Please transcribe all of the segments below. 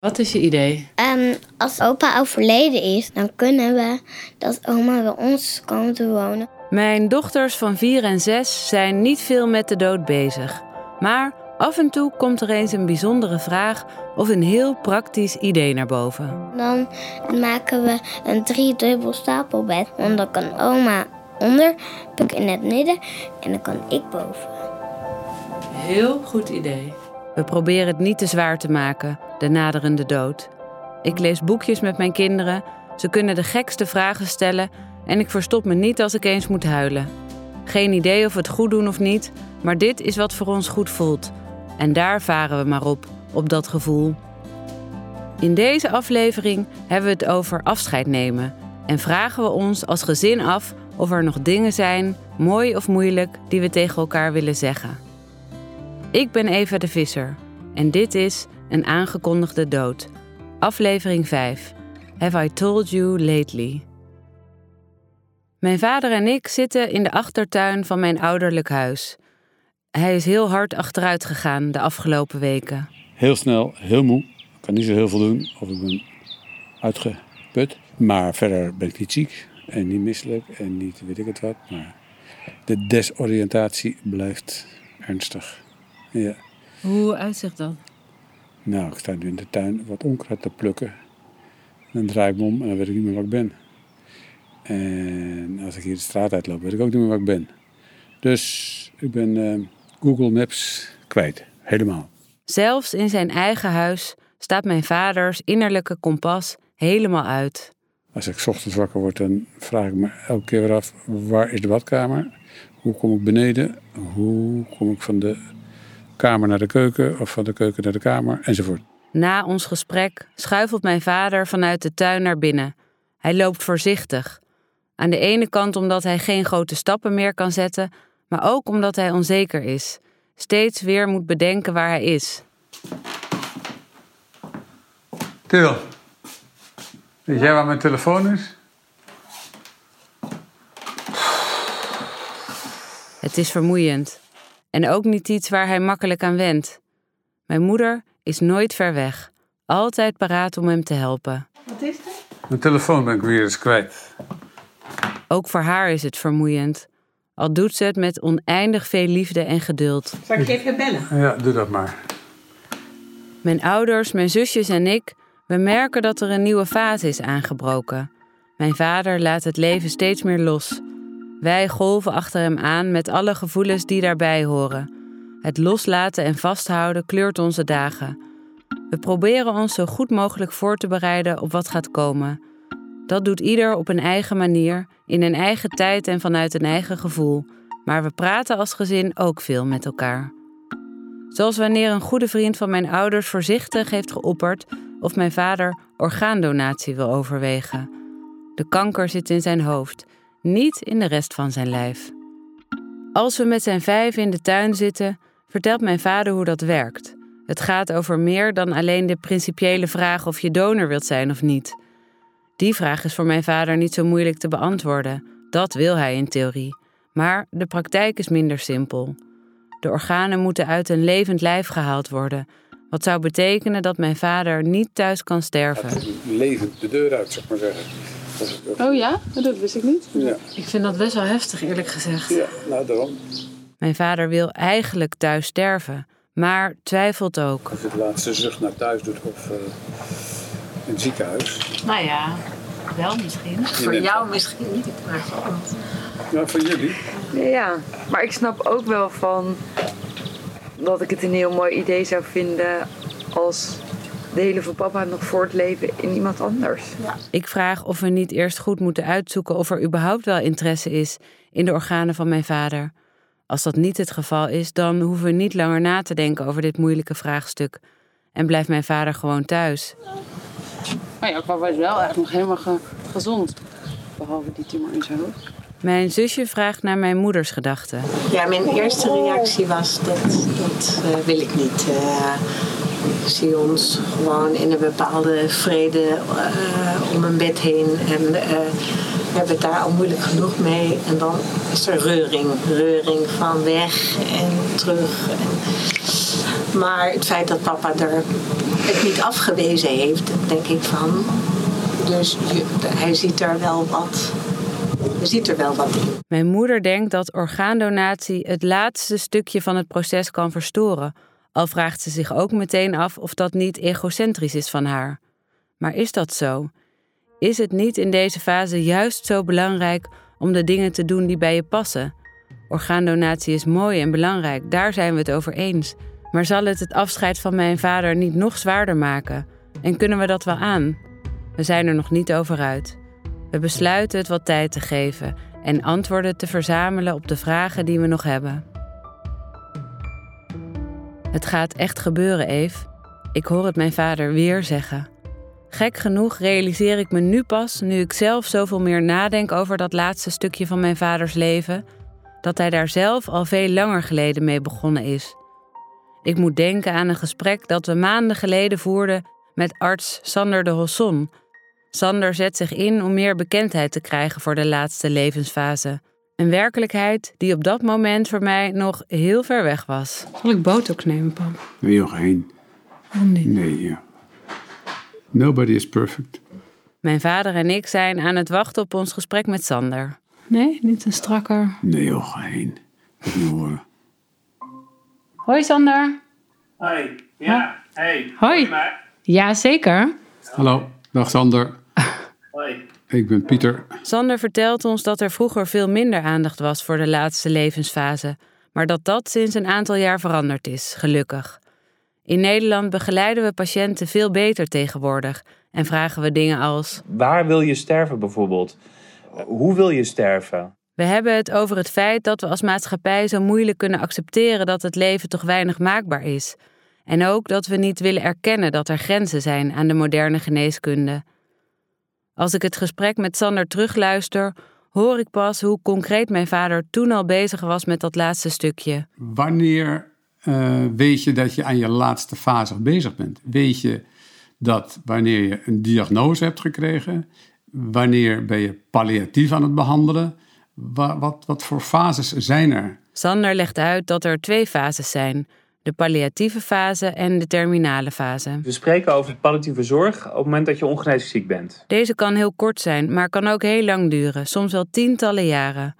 Wat is je idee? Um, als opa overleden is, dan kunnen we dat oma bij ons komt te wonen. Mijn dochters van 4 en 6 zijn niet veel met de dood bezig. Maar af en toe komt er eens een bijzondere vraag of een heel praktisch idee naar boven. Dan maken we een driedubbel stapelbed. Want dan kan oma onder, Puk in het midden en dan kan ik boven. Heel goed idee. We proberen het niet te zwaar te maken, de naderende dood. Ik lees boekjes met mijn kinderen. Ze kunnen de gekste vragen stellen en ik verstop me niet als ik eens moet huilen. Geen idee of het goed doen of niet, maar dit is wat voor ons goed voelt. En daar varen we maar op, op dat gevoel. In deze aflevering hebben we het over afscheid nemen en vragen we ons als gezin af of er nog dingen zijn, mooi of moeilijk, die we tegen elkaar willen zeggen. Ik ben Eva de Visser en dit is Een aangekondigde dood. Aflevering 5. Have I told you lately? Mijn vader en ik zitten in de achtertuin van mijn ouderlijk huis. Hij is heel hard achteruit gegaan de afgelopen weken. Heel snel, heel moe. Ik kan niet zo heel veel doen of ik ben uitgeput. Maar verder ben ik niet ziek en niet misselijk en niet weet ik het wat. Maar de desoriëntatie blijft ernstig. Ja. Hoe uitzicht dat? Nou, ik sta nu in de tuin wat onkruid te plukken. Dan draai ik me om en dan weet ik niet meer waar ik ben. En als ik hier de straat uitloop, weet ik ook niet meer waar ik ben. Dus ik ben uh, Google Maps kwijt. Helemaal. Zelfs in zijn eigen huis staat mijn vaders innerlijke kompas helemaal uit. Als ik ochtends wakker word, dan vraag ik me elke keer weer af: waar is de badkamer? Hoe kom ik beneden? Hoe kom ik van de kamer naar de keuken of van de keuken naar de kamer enzovoort? Na ons gesprek schuifelt mijn vader vanuit de tuin naar binnen. Hij loopt voorzichtig. Aan de ene kant omdat hij geen grote stappen meer kan zetten, maar ook omdat hij onzeker is. Steeds weer moet bedenken waar hij is. Til, weet jij waar mijn telefoon is? Het is vermoeiend. En ook niet iets waar hij makkelijk aan wendt. Mijn moeder is nooit ver weg. Altijd paraat om hem te helpen. Wat is er? Mijn telefoon ben ik weer eens kwijt. Ook voor haar is het vermoeiend. Al doet ze het met oneindig veel liefde en geduld. Zal ik even bellen? Ja, doe dat maar. Mijn ouders, mijn zusjes en ik, we merken dat er een nieuwe fase is aangebroken. Mijn vader laat het leven steeds meer los. Wij golven achter hem aan met alle gevoelens die daarbij horen. Het loslaten en vasthouden kleurt onze dagen. We proberen ons zo goed mogelijk voor te bereiden op wat gaat komen. Dat doet ieder op een eigen manier, in een eigen tijd en vanuit een eigen gevoel. Maar we praten als gezin ook veel met elkaar. Zoals wanneer een goede vriend van mijn ouders voorzichtig heeft geopperd of mijn vader orgaandonatie wil overwegen. De kanker zit in zijn hoofd, niet in de rest van zijn lijf. Als we met zijn vijf in de tuin zitten, vertelt mijn vader hoe dat werkt. Het gaat over meer dan alleen de principiële vraag of je donor wilt zijn of niet. Die vraag is voor mijn vader niet zo moeilijk te beantwoorden. Dat wil hij in theorie. Maar de praktijk is minder simpel. De organen moeten uit een levend lijf gehaald worden. Wat zou betekenen dat mijn vader niet thuis kan sterven. Levend de deur uit, ik maar zeggen. Oh ja? Dat wist ik niet. Ja, Ik vind dat best wel heftig, eerlijk gezegd. ja nou daarom. Mijn vader wil eigenlijk thuis sterven, maar twijfelt ook. Als je de laatste zucht naar thuis doet of uh, in het ziekenhuis. Nou ja, wel misschien. Voor jou misschien niet, maar voor ons. Ja, voor jullie. Ja, maar ik snap ook wel van dat ik het een heel mooi idee zou vinden als de hele van papa nog voortleven in iemand anders. Ik vraag of we niet eerst goed moeten uitzoeken of er überhaupt wel interesse is in de organen van mijn vader. Als dat niet het geval is, dan hoeven we niet langer na te denken over dit moeilijke vraagstuk. En blijft mijn vader gewoon thuis. Maar ja, papa is wel echt nog helemaal ge- gezond. Behalve die tumor in zijn hoofd. Mijn zusje vraagt naar mijn moeders gedachten. Ja, mijn eerste reactie was dat, dat eh, wil ik niet. Eh, zie ons gewoon in een bepaalde vrede eh, om een bed heen. En we hebben het daar al moeilijk genoeg mee. En dan is er reuring. Reuring van weg en terug. Maar het feit dat papa er het niet afgewezen heeft, denk ik van. Dus hij ziet er wel wat. Je ziet er wel wat in. Mijn moeder denkt dat orgaandonatie het laatste stukje van het proces kan verstoren. Al vraagt ze zich ook meteen af of dat niet egocentrisch is van haar. Maar is dat zo? Is het niet in deze fase juist zo belangrijk om de dingen te doen die bij je passen? Orgaandonatie is mooi en belangrijk, daar zijn we het over eens. Maar zal het het afscheid van mijn vader niet nog zwaarder maken? En kunnen we dat wel aan? We zijn er nog niet over uit. We besluiten het wat tijd te geven en antwoorden te verzamelen op de vragen die we nog hebben. Het gaat echt gebeuren, Eve. Ik hoor het mijn vader weer zeggen. Gek genoeg realiseer ik me nu pas, nu ik zelf zoveel meer nadenk over dat laatste stukje van mijn vaders leven, dat hij daar zelf al veel langer geleden mee begonnen is. Ik moet denken aan een gesprek dat we maanden geleden voerden met arts Sander de Hosson. Sander zet zich in om meer bekendheid te krijgen voor de laatste levensfase. Een werkelijkheid die op dat moment voor mij nog heel ver weg was. Zal ik botox nemen, pap? Nee, joh, geen. Waarom niet? Nee, ja. Nobody is perfect. Mijn vader en ik zijn aan het wachten op ons gesprek met Sander. Nee, niet een strakker. Nee, joh, geen. Moet niet horen. Hoi Sander. Hoi. Ja, hey. Hoi. Mij? Ja, zeker. Hallo, dag Sander. Hoi. Ik ben Pieter. Sander vertelt ons dat er vroeger veel minder aandacht was voor de laatste levensfase, maar dat dat sinds een aantal jaar veranderd is, gelukkig. In Nederland begeleiden we patiënten veel beter tegenwoordig en vragen we dingen als: Waar wil je sterven bijvoorbeeld? Hoe wil je sterven? We hebben het over het feit dat we als maatschappij zo moeilijk kunnen accepteren dat het leven toch weinig maakbaar is. En ook dat we niet willen erkennen dat er grenzen zijn aan de moderne geneeskunde. Als ik het gesprek met Sander terugluister, hoor ik pas hoe concreet mijn vader toen al bezig was met dat laatste stukje. Wanneer eh, weet je dat je aan je laatste fase bezig bent? Weet je dat wanneer je een diagnose hebt gekregen, wanneer ben je palliatief aan het behandelen? Wa- wat, wat voor fases zijn er? Sander legt uit dat er twee fases zijn: de palliatieve fase en de terminale fase. We spreken over palliatieve zorg op het moment dat je ongeneeslijk ziek bent. Deze kan heel kort zijn, maar kan ook heel lang duren, soms wel tientallen jaren.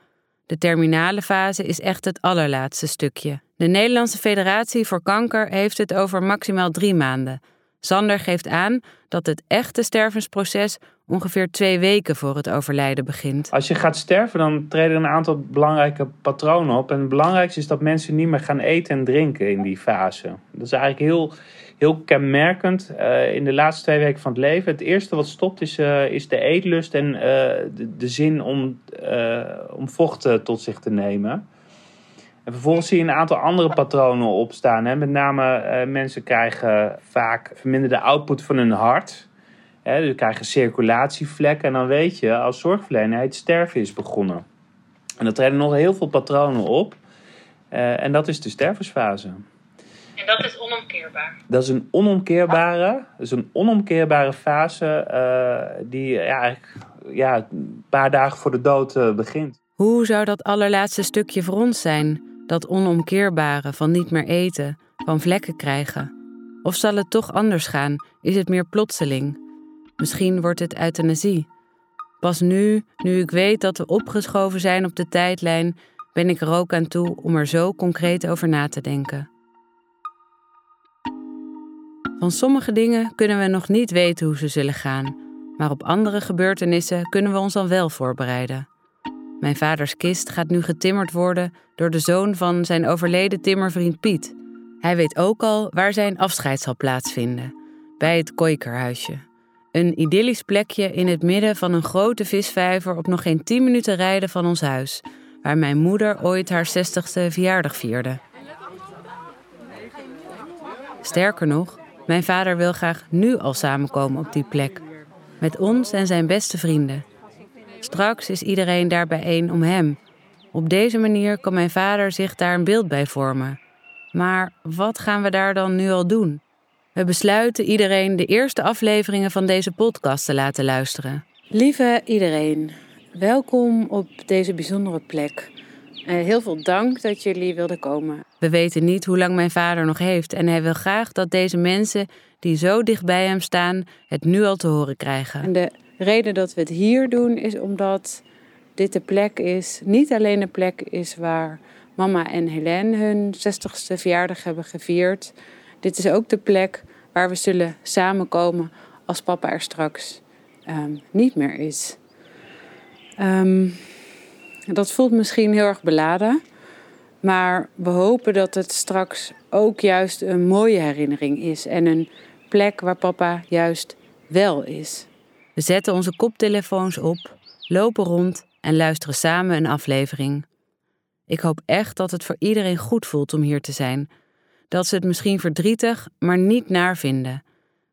De terminale fase is echt het allerlaatste stukje. De Nederlandse Federatie voor Kanker heeft het over maximaal drie maanden. Sander geeft aan dat het echte stervensproces ongeveer twee weken voor het overlijden begint. Als je gaat sterven, dan treden een aantal belangrijke patronen op. En het belangrijkste is dat mensen niet meer gaan eten en drinken in die fase. Dat is eigenlijk heel, heel kenmerkend eh, in de laatste twee weken van het leven. Het eerste wat stopt is, eh, is de eetlust en eh, de, de zin om, om vocht tot zich te nemen. En vervolgens zie je een aantal andere patronen opstaan. Hè. Met name eh, mensen krijgen vaak verminderde output van hun hart. Hè, dus krijgen circulatievlekken. En dan weet je als zorgverlener het sterven is begonnen. En er treden nog heel veel patronen op. Eh, en dat is de stervensfase. En dat is onomkeerbaar. Dat is een onomkeerbare, dat is een onomkeerbare fase eh, die ja, eigenlijk ja, een paar dagen voor de dood eh, begint. Hoe zou dat allerlaatste stukje voor ons zijn? Dat onomkeerbare van niet meer eten, van vlekken krijgen? Of zal het toch anders gaan? Is het meer plotseling? Misschien wordt het euthanasie. Pas nu, nu ik weet dat we opgeschoven zijn op de tijdlijn, ben ik er ook aan toe om er zo concreet over na te denken. Van sommige dingen kunnen we nog niet weten hoe ze zullen gaan, maar op andere gebeurtenissen kunnen we ons dan wel voorbereiden. Mijn vaders kist gaat nu getimmerd worden door de zoon van zijn overleden timmervriend Piet. Hij weet ook al waar zijn afscheid zal plaatsvinden: bij het Kooikerhuisje. Een idyllisch plekje in het midden van een grote visvijver op nog geen 10 minuten rijden van ons huis, waar mijn moeder ooit haar 60ste verjaardag vierde. Sterker nog, mijn vader wil graag nu al samenkomen op die plek, met ons en zijn beste vrienden. Straks is iedereen daar bijeen om hem. Op deze manier kan mijn vader zich daar een beeld bij vormen. Maar wat gaan we daar dan nu al doen? We besluiten iedereen de eerste afleveringen van deze podcast te laten luisteren. Lieve iedereen, welkom op deze bijzondere plek. Eh, heel veel dank dat jullie wilden komen. We weten niet hoe lang mijn vader nog heeft en hij wil graag dat deze mensen die zo dicht bij hem staan het nu al te horen krijgen. En de reden dat we het hier doen is omdat dit de plek is, niet alleen de plek is waar mama en Helene hun 60ste verjaardag hebben gevierd. Dit is ook de plek waar we zullen samenkomen als papa er straks ehm, niet meer is. Um, dat voelt misschien heel erg beladen. Maar we hopen dat het straks ook juist een mooie herinnering is. En een plek waar papa juist wel is. We zetten onze koptelefoons op, lopen rond en luisteren samen een aflevering. Ik hoop echt dat het voor iedereen goed voelt om hier te zijn. Dat ze het misschien verdrietig, maar niet naar vinden.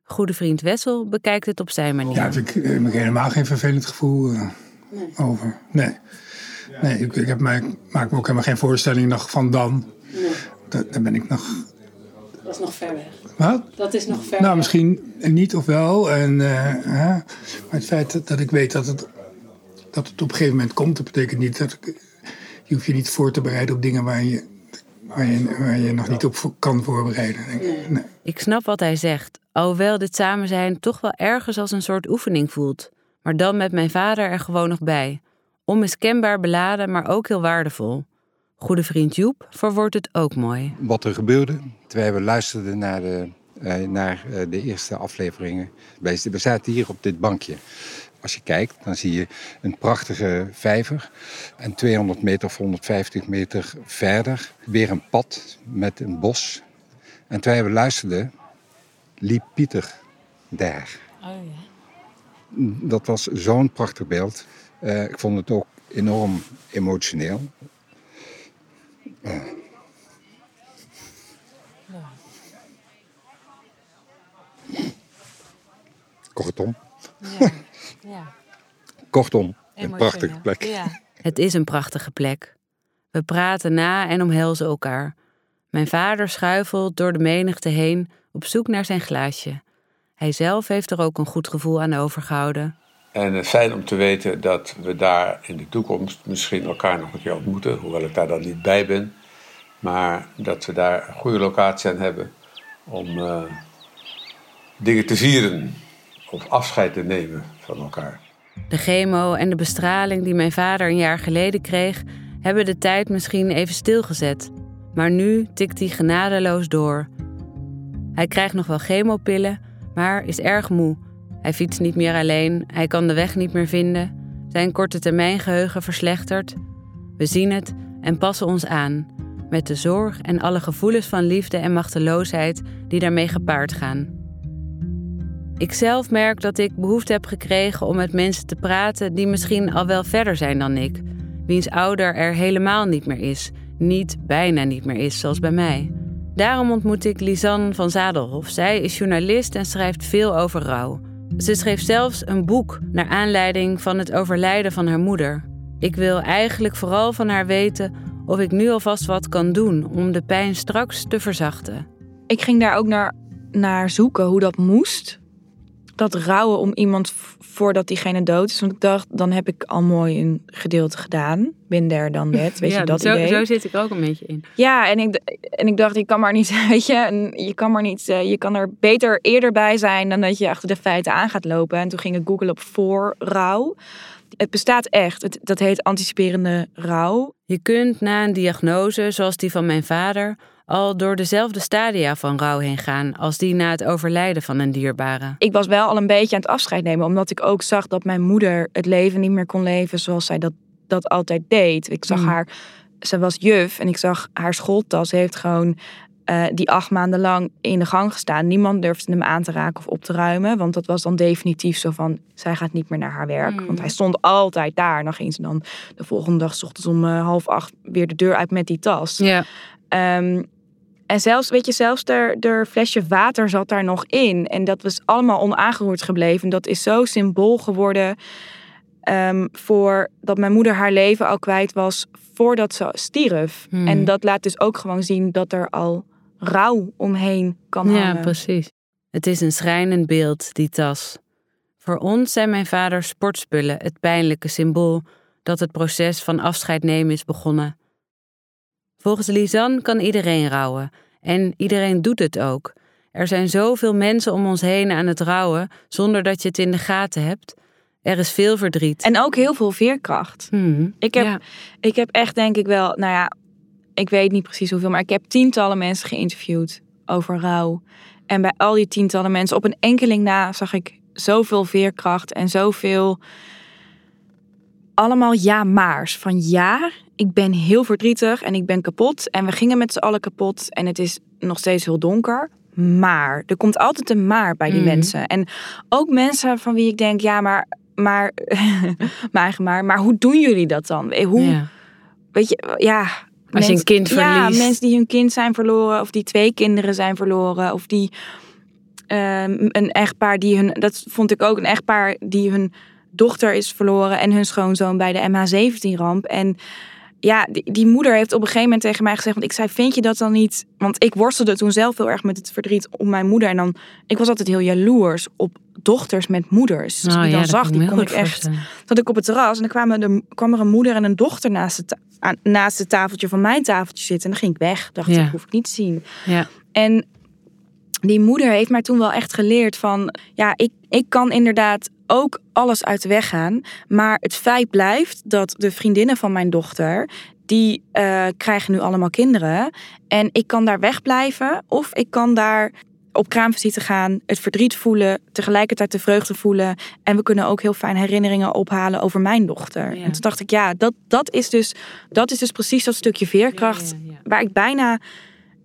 Goede vriend Wessel bekijkt het op zijn manier. Ja, ik heb eh, helemaal geen vervelend gevoel uh, nee. over. Nee. Nee, ik, ik heb mij, maak me ook helemaal geen voorstelling nog van dan. Nee. Dan ben ik nog... Dat is nog ver weg. Wat? Dat is nog ver Nou, misschien niet of wel. En, uh, maar het feit dat, dat, ik weet dat het, dat het op een gegeven moment komt... dat betekent niet dat ik... Je hoeft je niet voor te bereiden op dingen waar je, waar je, waar je nog niet op kan voorbereiden. Nee. Nee. Ik snap wat hij zegt. Alhoewel dit samen zijn toch wel ergens als een soort oefening voelt. Maar dan met mijn vader er gewoon nog bij. Onmiskenbaar beladen, maar ook heel waardevol. Goede vriend Joep verwoordt het ook mooi. Wat er gebeurde terwijl we luisterden naar de, uh, naar uh, de eerste afleveringen. We zaten hier op dit bankje. Als je kijkt, dan zie je een prachtige vijver. En 200 meter of 150 meter verder weer een pad met een bos. En terwijl we luisterden, liep Pieter daar. Oh ja. Dat was zo'n prachtig beeld. Uh, ik vond het ook enorm emotioneel. Uh. Kortom. Ja. ja. Kortom, een prachtige plek. Ja. Het is een prachtige plek. We praten na en omhelzen elkaar. Mijn vader schuifelt door de menigte heen op zoek naar zijn glaasje. Hij zelf heeft er ook een goed gevoel aan overgehouden. En fijn om te weten dat we daar in de toekomst misschien elkaar nog een keer ontmoeten, hoewel ik daar dan niet bij ben. Maar dat we daar een goede locatie aan hebben om uh, dingen te vieren of afscheid te nemen van elkaar. De chemo en de bestraling die mijn vader een jaar geleden kreeg, hebben de tijd misschien even stilgezet. Maar nu tikt hij genadeloos door. Hij krijgt nog wel chemopillen, maar is erg moe hij fietst niet meer alleen, hij kan de weg niet meer vinden. Zijn korte termijn geheugen verslechtert. We zien het en passen ons aan, met de zorg en alle gevoelens van liefde en machteloosheid die daarmee gepaard gaan. Ik zelf merk dat ik behoefte heb gekregen om met mensen te praten die misschien al wel verder zijn dan ik, wiens ouder er helemaal niet meer is, niet bijna niet meer is, zoals bij mij. Daarom ontmoet ik Lisanne van Zadelhof. Zij is journalist en schrijft veel over rouw. Ze schreef zelfs een boek naar aanleiding van het overlijden van haar moeder. Ik wil eigenlijk vooral van haar weten of ik nu alvast wat kan doen om de pijn straks te verzachten. Ik ging daar ook naar, naar zoeken hoe dat moest dat rouwen om iemand voordat diegene dood is. Want ik dacht, dan heb ik al mooi een gedeelte gedaan. Binder dan net, weet ja, je, dat zo, idee. zo zit ik ook een beetje in. Ja, en ik, en ik dacht, je kan maar niet, weet je, je kan maar niet, eh, je kan er beter eerder bij zijn dan dat je achter de feiten aan gaat lopen. En toen ging ik googlen op voor rouw. Het bestaat echt. Het, dat heet anticiperende rouw. Je kunt na een diagnose, zoals die van mijn vader, al door dezelfde stadia van rouw heen gaan als die na het overlijden van een dierbare. Ik was wel al een beetje aan het afscheid nemen, omdat ik ook zag dat mijn moeder het leven niet meer kon leven zoals zij dat, dat altijd deed. Ik zag mm. haar, ze was juf en ik zag haar schooltas heeft gewoon uh, die acht maanden lang in de gang gestaan. Niemand durfde hem aan te raken of op te ruimen. Want dat was dan definitief zo van, zij gaat niet meer naar haar werk. Mm. Want hij stond altijd daar. Dan ging ze dan de volgende dag, s ochtends om uh, half acht, weer de deur uit met die tas. Ja. Um, en zelfs, weet je, zelfs er, er flesje water zat daar nog in. En dat was allemaal onaangeroerd gebleven. Dat is zo symbool geworden um, voor dat mijn moeder haar leven al kwijt was voordat ze stierf. Hmm. En dat laat dus ook gewoon zien dat er al rouw omheen kan hangen. Ja, precies. Het is een schrijnend beeld, die tas. Voor ons zijn mijn vader sportspullen het pijnlijke symbool dat het proces van afscheid nemen is begonnen. Volgens Lisanne kan iedereen rouwen. En iedereen doet het ook. Er zijn zoveel mensen om ons heen aan het rouwen zonder dat je het in de gaten hebt. Er is veel verdriet. En ook heel veel veerkracht. Hmm, Ik heb, ja. ik heb echt denk ik wel, nou ja, ik weet niet precies hoeveel, maar ik heb tientallen mensen geïnterviewd over rouw. En bij al die tientallen mensen, op een enkeling na, zag ik zoveel veerkracht en zoveel allemaal ja-maars. Van ja, ik ben heel verdrietig en ik ben kapot en we gingen met z'n allen kapot en het is nog steeds heel donker. Maar er komt altijd een maar bij die Mhm. mensen. En ook mensen van wie ik denk, ja, maar, maar, eigen maar, maar hoe doen jullie dat dan? Eh, Hoe, Ja. weet je, ja. Als je een kind Ja, verliest. mensen die hun kind zijn verloren, of die twee kinderen zijn verloren, of die ehm, een echtpaar die hun, dat vond ik ook, een echtpaar die hun dochter is verloren en hun schoonzoon bij de MH17-ramp. En ja, die, die moeder heeft op een gegeven moment tegen mij gezegd, want ik zei, vind je dat dan niet? Want ik worstelde toen zelf heel erg met het verdriet om mijn moeder. En dan, ik was altijd heel jaloers op dochters met moeders. Dus die ja, dan dat zag, ik die kon ik echt zat ik op het terras en dan kwamen de, kwam er een moeder en een dochter naast het, naast het tafeltje van mijn tafeltje zitten. En dan ging ik weg. Dacht Ja. ik, hoef ik niet te zien. Ja. En die moeder heeft mij toen wel echt geleerd van, ja, ik, ik kan inderdaad ook alles uit de weg gaan. Maar het feit blijft dat de vriendinnen van mijn dochter, die eh, krijgen nu allemaal kinderen. En ik kan daar wegblijven of ik kan daar op kraamvisite gaan, het verdriet voelen, tegelijkertijd de vreugde voelen. En we kunnen ook heel fijn herinneringen ophalen over mijn dochter. Ja. En toen dacht ik, ja, dat, dat, is dus, dat is dus precies dat stukje veerkracht Ja, ja, ja. waar ik bijna...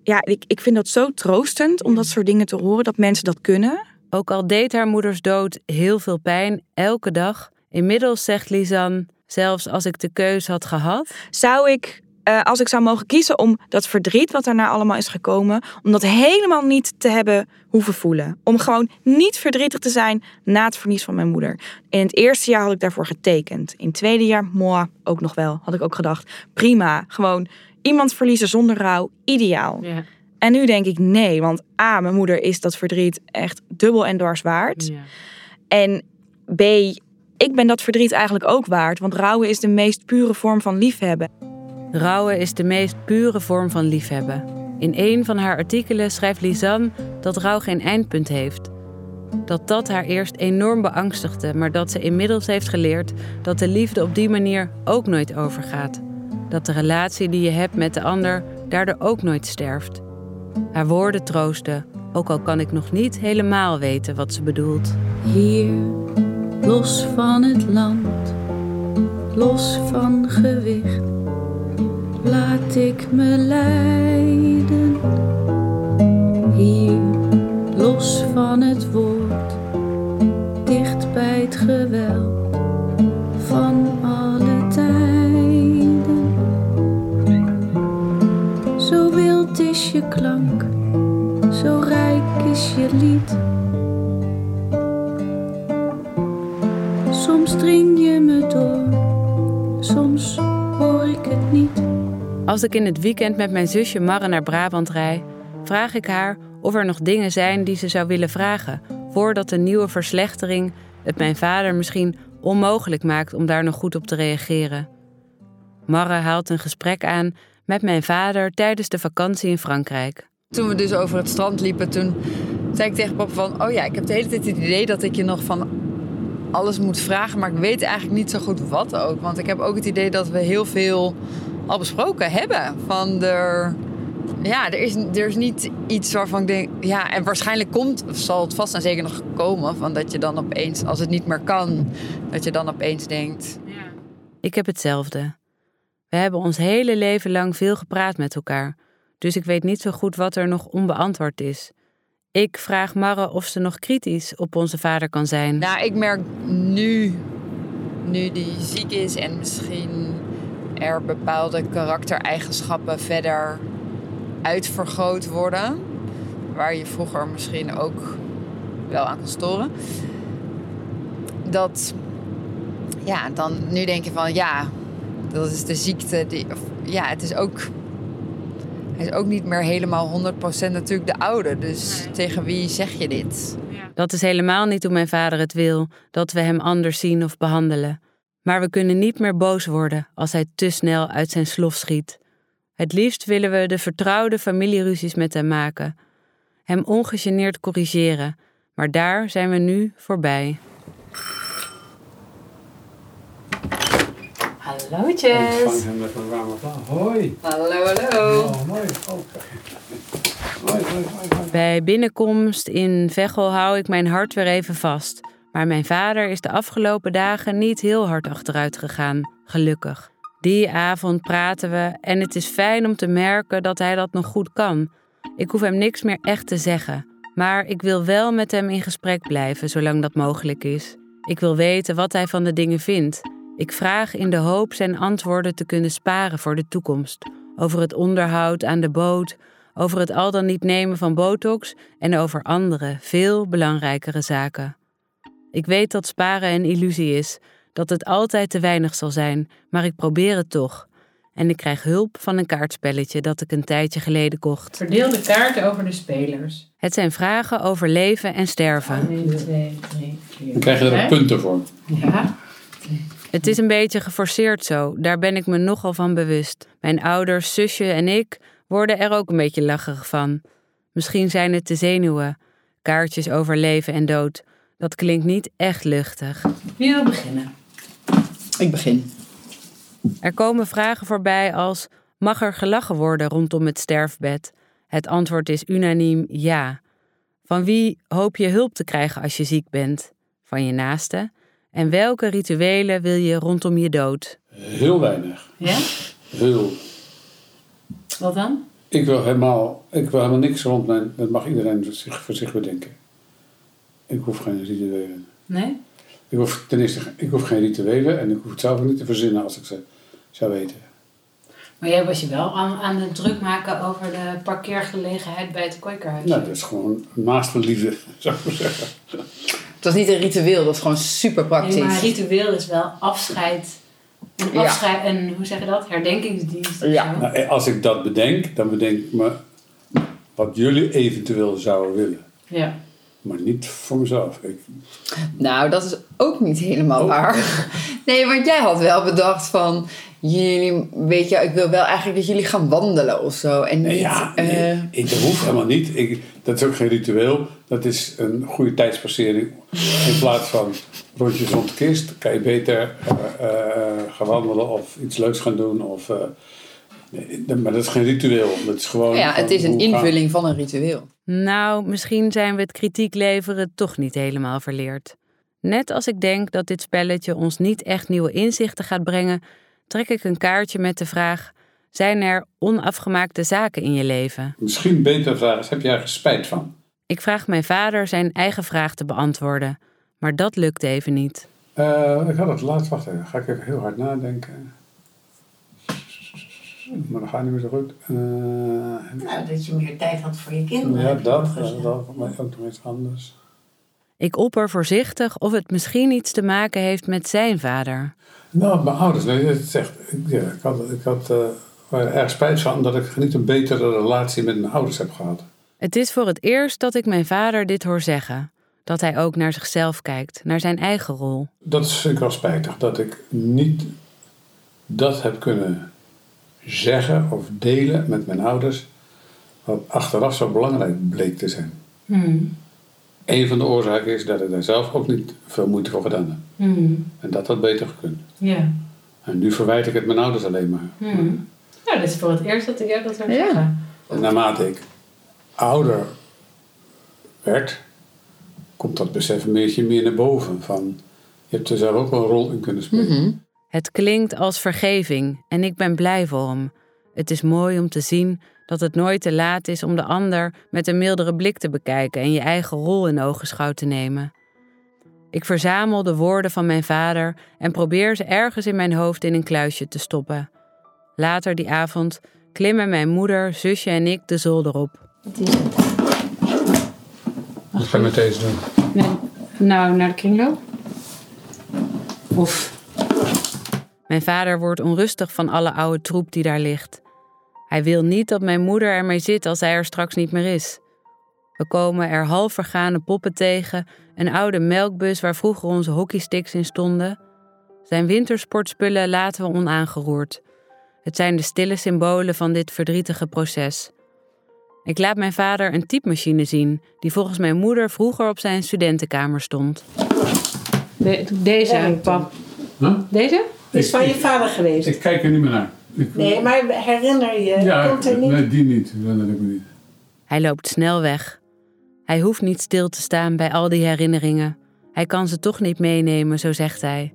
Ja, ik, ik vind dat zo troostend om dat soort dingen te horen, dat mensen dat kunnen. Ook al deed haar moeders dood heel veel pijn, elke dag. Inmiddels zegt Lisanne, zelfs als ik de keus had gehad. Zou ik, eh, als ik zou mogen kiezen om dat verdriet wat daarna allemaal is gekomen, om dat helemaal niet te hebben hoeven voelen. Om gewoon niet verdrietig te zijn na het verlies van mijn moeder. In het eerste jaar had ik daarvoor getekend. In het tweede jaar, moi, ook nog wel. Had ik ook gedacht, prima, gewoon iemand verliezen zonder rouw, ideaal. Ja. En nu denk ik nee, want A, mijn moeder is dat verdriet echt dubbel en dwars waard. En B, ik ben dat verdriet eigenlijk ook waard, want rouwen is de meest pure vorm van liefhebben. Rouwen is de meest pure vorm van liefhebben. In een van haar artikelen schrijft Lisanne dat rouw geen eindpunt heeft. Dat dat haar eerst enorm beangstigde, maar dat ze inmiddels heeft geleerd dat de liefde op die manier ook nooit overgaat. Dat de relatie die je hebt met de ander daardoor ook nooit sterft. Haar woorden troosten, ook al kan ik nog niet helemaal weten wat ze bedoelt. Hier, los van het land, los van gewicht, laat ik me leiden. Hier, los van het woord, dicht bij het geweld je klank, zo rijk is je lied. Soms dring je me door, soms hoor ik het niet. Als ik in het weekend met mijn zusje Marre naar Brabant rijd, vraag ik haar of er nog dingen zijn die ze zou willen vragen, voordat de nieuwe verslechtering het mijn vader misschien onmogelijk maakt om daar nog goed op te reageren. Marre haalt een gesprek aan met mijn vader tijdens de vakantie in Frankrijk. Toen we dus over het strand liepen, toen zei ik tegen papa van... Oh ja, ik heb de hele tijd het idee dat ik je nog van alles moet vragen. Maar ik weet eigenlijk niet zo goed wat ook. Want ik heb ook het idee dat we heel veel al besproken hebben. Van er... Ja, er is, er is niet iets waarvan ik denk... Ja, en waarschijnlijk komt, of zal het vast en zeker nog komen... Van dat je dan opeens, als het niet meer kan... Dat je dan opeens denkt... Ik heb hetzelfde. We hebben ons hele leven lang veel gepraat met elkaar, dus ik weet niet zo goed wat er nog onbeantwoord is. Ik vraag Marre of ze nog kritisch op onze vader kan zijn. Nou, ik merk nu, nu die ziek is en misschien er bepaalde karaktereigenschappen verder uitvergroot worden. Waar je vroeger misschien ook wel aan kon storen. Dat, ja, dan nu denk je van ja, dat is de ziekte. Die, of, ja, het is ook, hij is ook niet meer helemaal 100% natuurlijk de oude. Dus tegen wie zeg je dit? Dat is helemaal niet hoe mijn vader het wil, dat we hem anders zien of behandelen. Maar we kunnen niet meer boos worden als hij te snel uit zijn slof schiet. Het liefst willen we de vertrouwde familieruzies met hem maken. Hem ongegeneerd corrigeren. Maar daar zijn we nu voorbij. Hallootjes. Ontvang hem met een warme applaus. Hoi. Hallo, hallo. Oh, mooi. Oh, Hoi, hoi, hoi, hoi. Bij binnenkomst in Veghel hou ik mijn hart weer even vast. Maar mijn vader is de afgelopen dagen niet heel hard achteruit gegaan, gelukkig. Die avond praten we en het is fijn om te merken dat hij dat nog goed kan. Ik hoef hem niks meer echt te zeggen, maar ik wil wel met hem in gesprek blijven zolang dat mogelijk is. Ik wil weten wat hij van de dingen vindt. Ik vraag in de hoop zijn antwoorden te kunnen sparen voor de toekomst. Over het onderhoud aan de boot, over het al dan niet nemen van botox en over andere, veel belangrijkere zaken. Ik weet dat sparen een illusie is, dat het altijd te weinig zal zijn, maar ik probeer het toch. En ik krijg hulp van een kaartspelletje dat ik een tijdje geleden kocht. Verdeel de kaarten over de spelers. Het zijn vragen over leven en sterven. 1, 2, 3, 4. Dan krijg je er ook punten voor. Ja. Het is een beetje geforceerd zo, daar ben ik me nogal van bewust. Mijn ouders, zusje en ik worden er ook een beetje lacherig van. Misschien zijn het de zenuwen. Kaartjes over leven en dood. Dat klinkt niet echt luchtig. Wie wil beginnen? Ik begin. Er komen vragen voorbij als: mag er gelachen worden rondom het sterfbed? Het antwoord is unaniem ja. Van wie hoop je hulp te krijgen als je ziek bent? Van je naaste? En welke rituelen wil je rondom je dood? Heel weinig. Ja? Heel. Wat dan? Ik wil helemaal, ik wil helemaal niks rond mijn... Dat mag iedereen voor zich, voor zich bedenken. Ik hoef geen rituelen. Nee? Ik hoef, ten eerste, ik hoef geen rituelen en ik hoef het zelf ook niet te verzinnen als ik ze zou weten. Maar jij was je wel aan, aan het druk maken over de parkeergelegenheid bij het kwekerhuis. Nou, dat is gewoon naast liefde, zou ik maar zeggen. Het was niet een ritueel, dat is gewoon super praktisch. Nee, maar een ritueel is wel afscheid. Een Ja. afscheid, en hoe zeg je dat? Herdenkingsdienst. Ja. Nou, als ik dat bedenk, dan bedenk ik me wat jullie eventueel zouden willen. Ja. Maar niet voor mezelf. Ik, Nou, dat is ook niet helemaal waar. Nee, want jij had wel bedacht van... Jullie, weet je, ik wil wel eigenlijk dat jullie gaan wandelen of zo. En niet... ja, eh, nee, ik, dat hoeft helemaal niet. Ik, dat is ook geen ritueel. Dat is een goede tijdspassering. In plaats van rondjes rond de kist, kan je beter eh, eh, gaan wandelen of iets leuks gaan doen. Of, eh, nee, maar dat is geen ritueel. Dat is gewoon. ja, het is een gaan- invulling van een ritueel. Nou, misschien zijn we het kritiek leveren toch niet helemaal verleerd. Net als ik denk dat dit spelletje ons niet echt nieuwe inzichten gaat brengen, trek ik een kaartje met de vraag: zijn er onafgemaakte zaken in je leven? Misschien beter is, heb jij ergens spijt van? Ik vraag mijn vader zijn eigen vraag te beantwoorden, maar dat lukt even niet. Eh, ik had het laatst, wacht even, ga ik even heel hard nadenken. Maar dat gaat niet meer zo goed. Eh, Nou, dat je meer tijd had voor je kinderen. ja, dat, gezegd. dat, dat, maar ook nog iets anders. Ik opper voorzichtig of het misschien iets te maken heeft met zijn vader. Nou, mijn ouders, nee, het is echt, ik, ja, ik had, ik had eh, er erg spijt van dat ik niet een betere relatie met mijn ouders heb gehad. Het is voor het eerst dat ik mijn vader dit hoor zeggen: dat hij ook naar zichzelf kijkt, naar zijn eigen rol. Dat is- vind ik wel spijtig, dat ik niet dat heb kunnen zeggen of delen met mijn ouders, wat achteraf zo belangrijk bleek te zijn. Hmm. Een van de oorzaken is dat ik daar zelf ook niet veel moeite voor gedaan heb. Hmm. En dat had beter gekund. Ja. En nu verwijt ik het mijn ouders alleen maar. Hmm. Nou, dit is voor het eerst dat ik jou dat hoor Ja. zeggen. En naarmate ik ouder werd, komt dat besef een beetje meer naar boven. Van, je hebt er zelf ook wel een rol in kunnen spelen. Het klinkt als vergeving en ik ben blij voor hem. Het is mooi om te zien dat het nooit te laat is om de ander met een mildere blik te bekijken en je eigen rol in ogenschouw te nemen. Ik verzamel de woorden van mijn vader en probeer ze ergens in mijn hoofd in een kluisje te stoppen. Later die avond klimmen mijn moeder, zusje en ik de zolder op. Wat is het? Wat ga je met deze doen? Nee. Nou, naar de kringloop? Of Mijn vader wordt onrustig van alle oude troep die daar ligt. Hij wil niet dat mijn moeder ermee zit als hij er straks niet meer is. We komen er half vergane poppen tegen, een oude melkbus waar vroeger onze hockeysticks in stonden. Zijn wintersportspullen laten we onaangeroerd. Het zijn de stille symbolen van dit verdrietige proces. Ik laat mijn vader een typemachine zien, die volgens mijn moeder vroeger op zijn studentenkamer stond. deze, pap. Deze? Is van je vader geweest? Ik kijk er niet meer naar. Ik- Nee, maar herinner je, ja, komt er niet... nee, die niet. Dat herinner ik me niet. Hij loopt snel weg. Hij hoeft niet stil te staan bij al die herinneringen. Hij kan ze toch niet meenemen, zo zegt hij.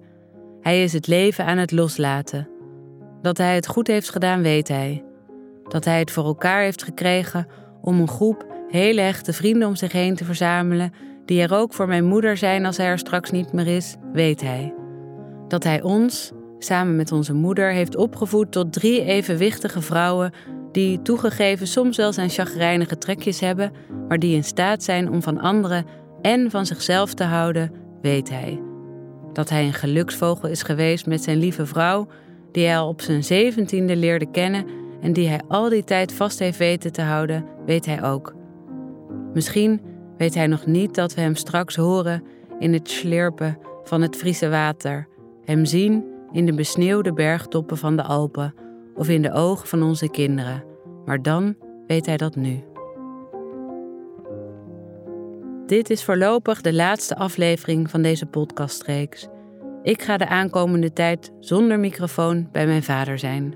Hij is het leven aan het loslaten. Dat hij het goed heeft gedaan, weet hij. Dat hij het voor elkaar heeft gekregen om een groep hele echte vrienden om zich heen te verzamelen, die er ook voor mijn moeder zijn als hij er straks niet meer is, weet hij. Dat hij ons, samen met onze moeder, heeft opgevoed tot drie evenwichtige vrouwen die toegegeven soms wel zijn chagrijnige trekjes hebben, maar die in staat zijn om van anderen en van zichzelf te houden, weet hij. Dat hij een geluksvogel is geweest met zijn lieve vrouw, die hij al op zijn zeventiende leerde kennen en die hij al die tijd vast heeft weten te houden, weet hij ook. Misschien weet hij nog niet dat we hem straks horen in het slurpen van het Friese water, hem zien in de besneeuwde bergtoppen van de Alpen of in de ogen van onze kinderen, maar dan weet hij dat nu. Dit is voorlopig de laatste aflevering van deze podcastreeks. Ik ga de aankomende tijd zonder microfoon bij mijn vader zijn.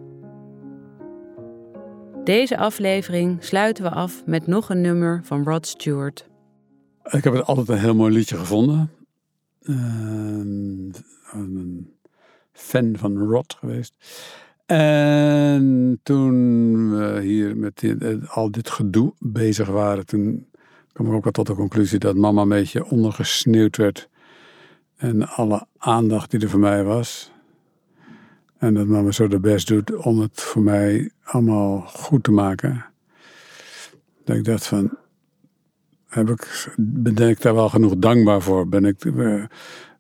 Deze aflevering sluiten we af met nog een nummer van Rod Stewart. Ik heb het altijd een heel mooi liedje gevonden. Ehm, een fan van Rod geweest. En toen we hier met al dit gedoe bezig waren, toen kwam ik ook al tot de conclusie dat mama een beetje ondergesneeuwd werd. En alle aandacht die er voor mij was. En dat mama zo de best doet om het voor mij allemaal goed te maken. Dat ik dacht van, heb ik, ben ik daar wel genoeg dankbaar voor? Ben ik, eh,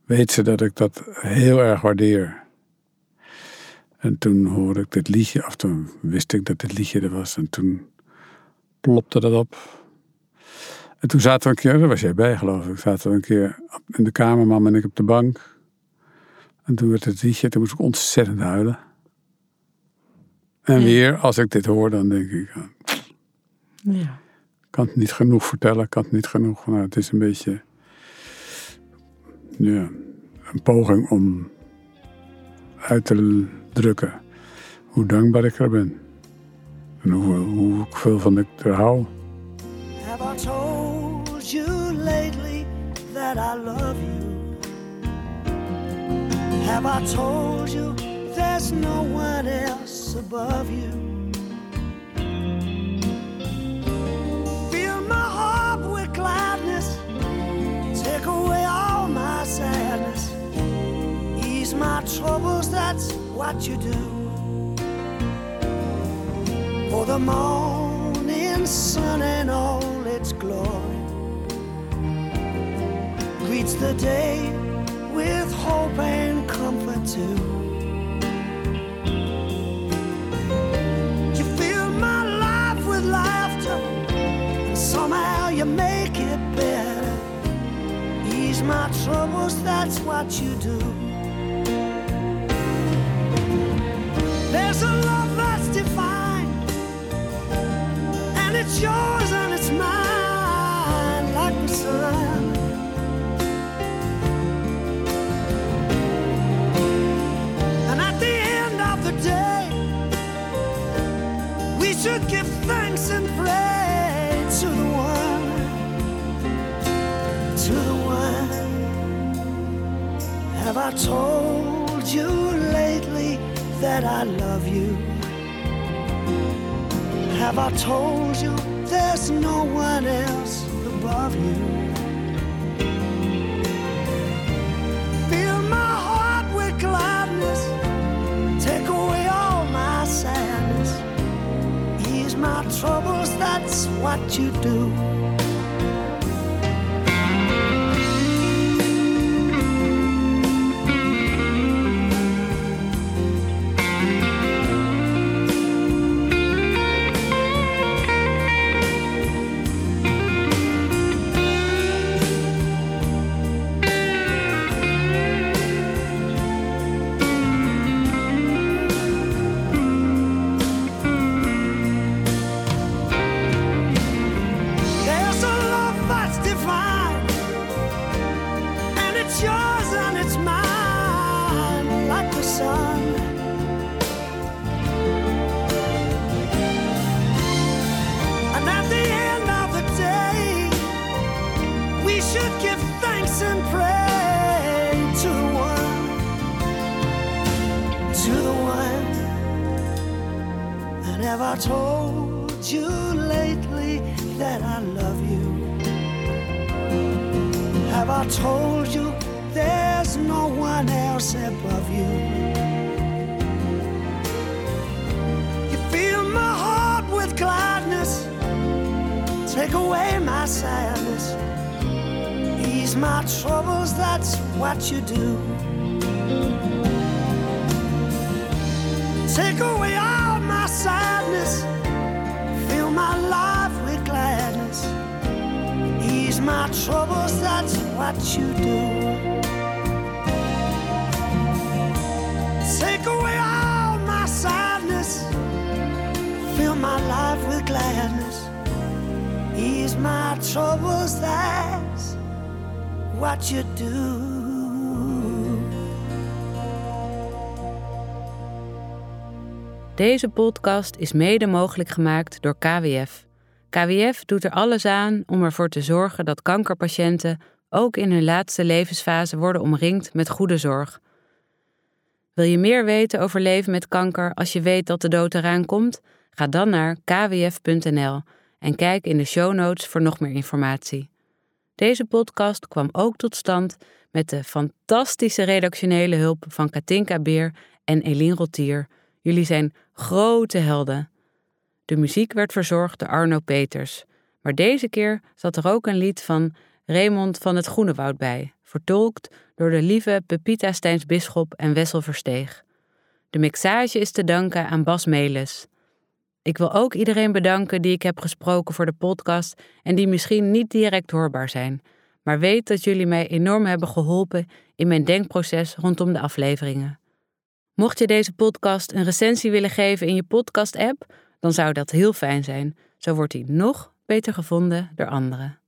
weet ze dat ik dat heel erg waardeer? En toen hoorde ik dit liedje, of toen wist ik dat dit liedje er was. En toen plopte dat op. En toen zaten we een keer, daar was jij bij geloof ik, zaten we een keer in de kamer, mama en ik op de bank. En toen werd het liedje, toen moest ik ontzettend huilen. En weer, als ik dit hoor, dan denk ik, ah, Ja. kan het niet genoeg vertellen, kan het niet genoeg. Nou, het is een beetje ja, een poging om uit te drukken hoe dankbaar ik er ben. En hoe, hoe veel van ik er hou. Have I told you lately that I love you? Have I told you there's no one else above you? Fill my heart with gladness, take away all my sadness, ease my troubles, that's what you do. For the morning sun and all its glory greets the day with hope and comfort too. You fill my life with laughter, and somehow you make it better. Ease my troubles, that's what you do. There's a love that's divine, and it's yours and it's mine, like the sun. And at the end of the day, we should give thanks and pray to the one, to the one. Have I told you that I love you? Have I told you there's no one else above you? Fill my heart with gladness, take away all my sadness, ease my troubles, that's what you do. I love you. Have I told you there's no one else above you? You fill my heart with gladness, take away my sadness, ease my troubles, that's what you do. Take away all my sadness, my troubles, that's what you do. Take away all my sadness, fill my life with gladness, ease my troubles, that's what you do. Deze podcast is mede mogelijk gemaakt door KWF. KWF doet er alles aan om ervoor te zorgen dat kankerpatiënten ook in hun laatste levensfase worden omringd met goede zorg. Wil je meer weten over leven met kanker als je weet dat de dood eraan komt? Ga dan naar kwf.nl en kijk in de show notes voor nog meer informatie. Deze podcast kwam ook tot stand met de fantastische redactionele hulp van Katinka Beer en Eline Rotier. Jullie zijn grote helden. De muziek werd verzorgd door Arno Peters. Maar deze keer zat er ook een lied van Raymond van het Groenewoud bij, vertolkt door de lieve Pepita Steins Bisschop en Wessel Versteeg. De mixage is te danken aan Bas Melis. Ik wil ook iedereen bedanken die ik heb gesproken voor de podcast en die misschien niet direct hoorbaar zijn, maar weet dat jullie mij enorm hebben geholpen in mijn denkproces rondom de afleveringen. Mocht je deze podcast een recensie willen geven in je podcast-app, dan zou dat heel fijn zijn. Zo wordt hij nog beter gevonden door anderen.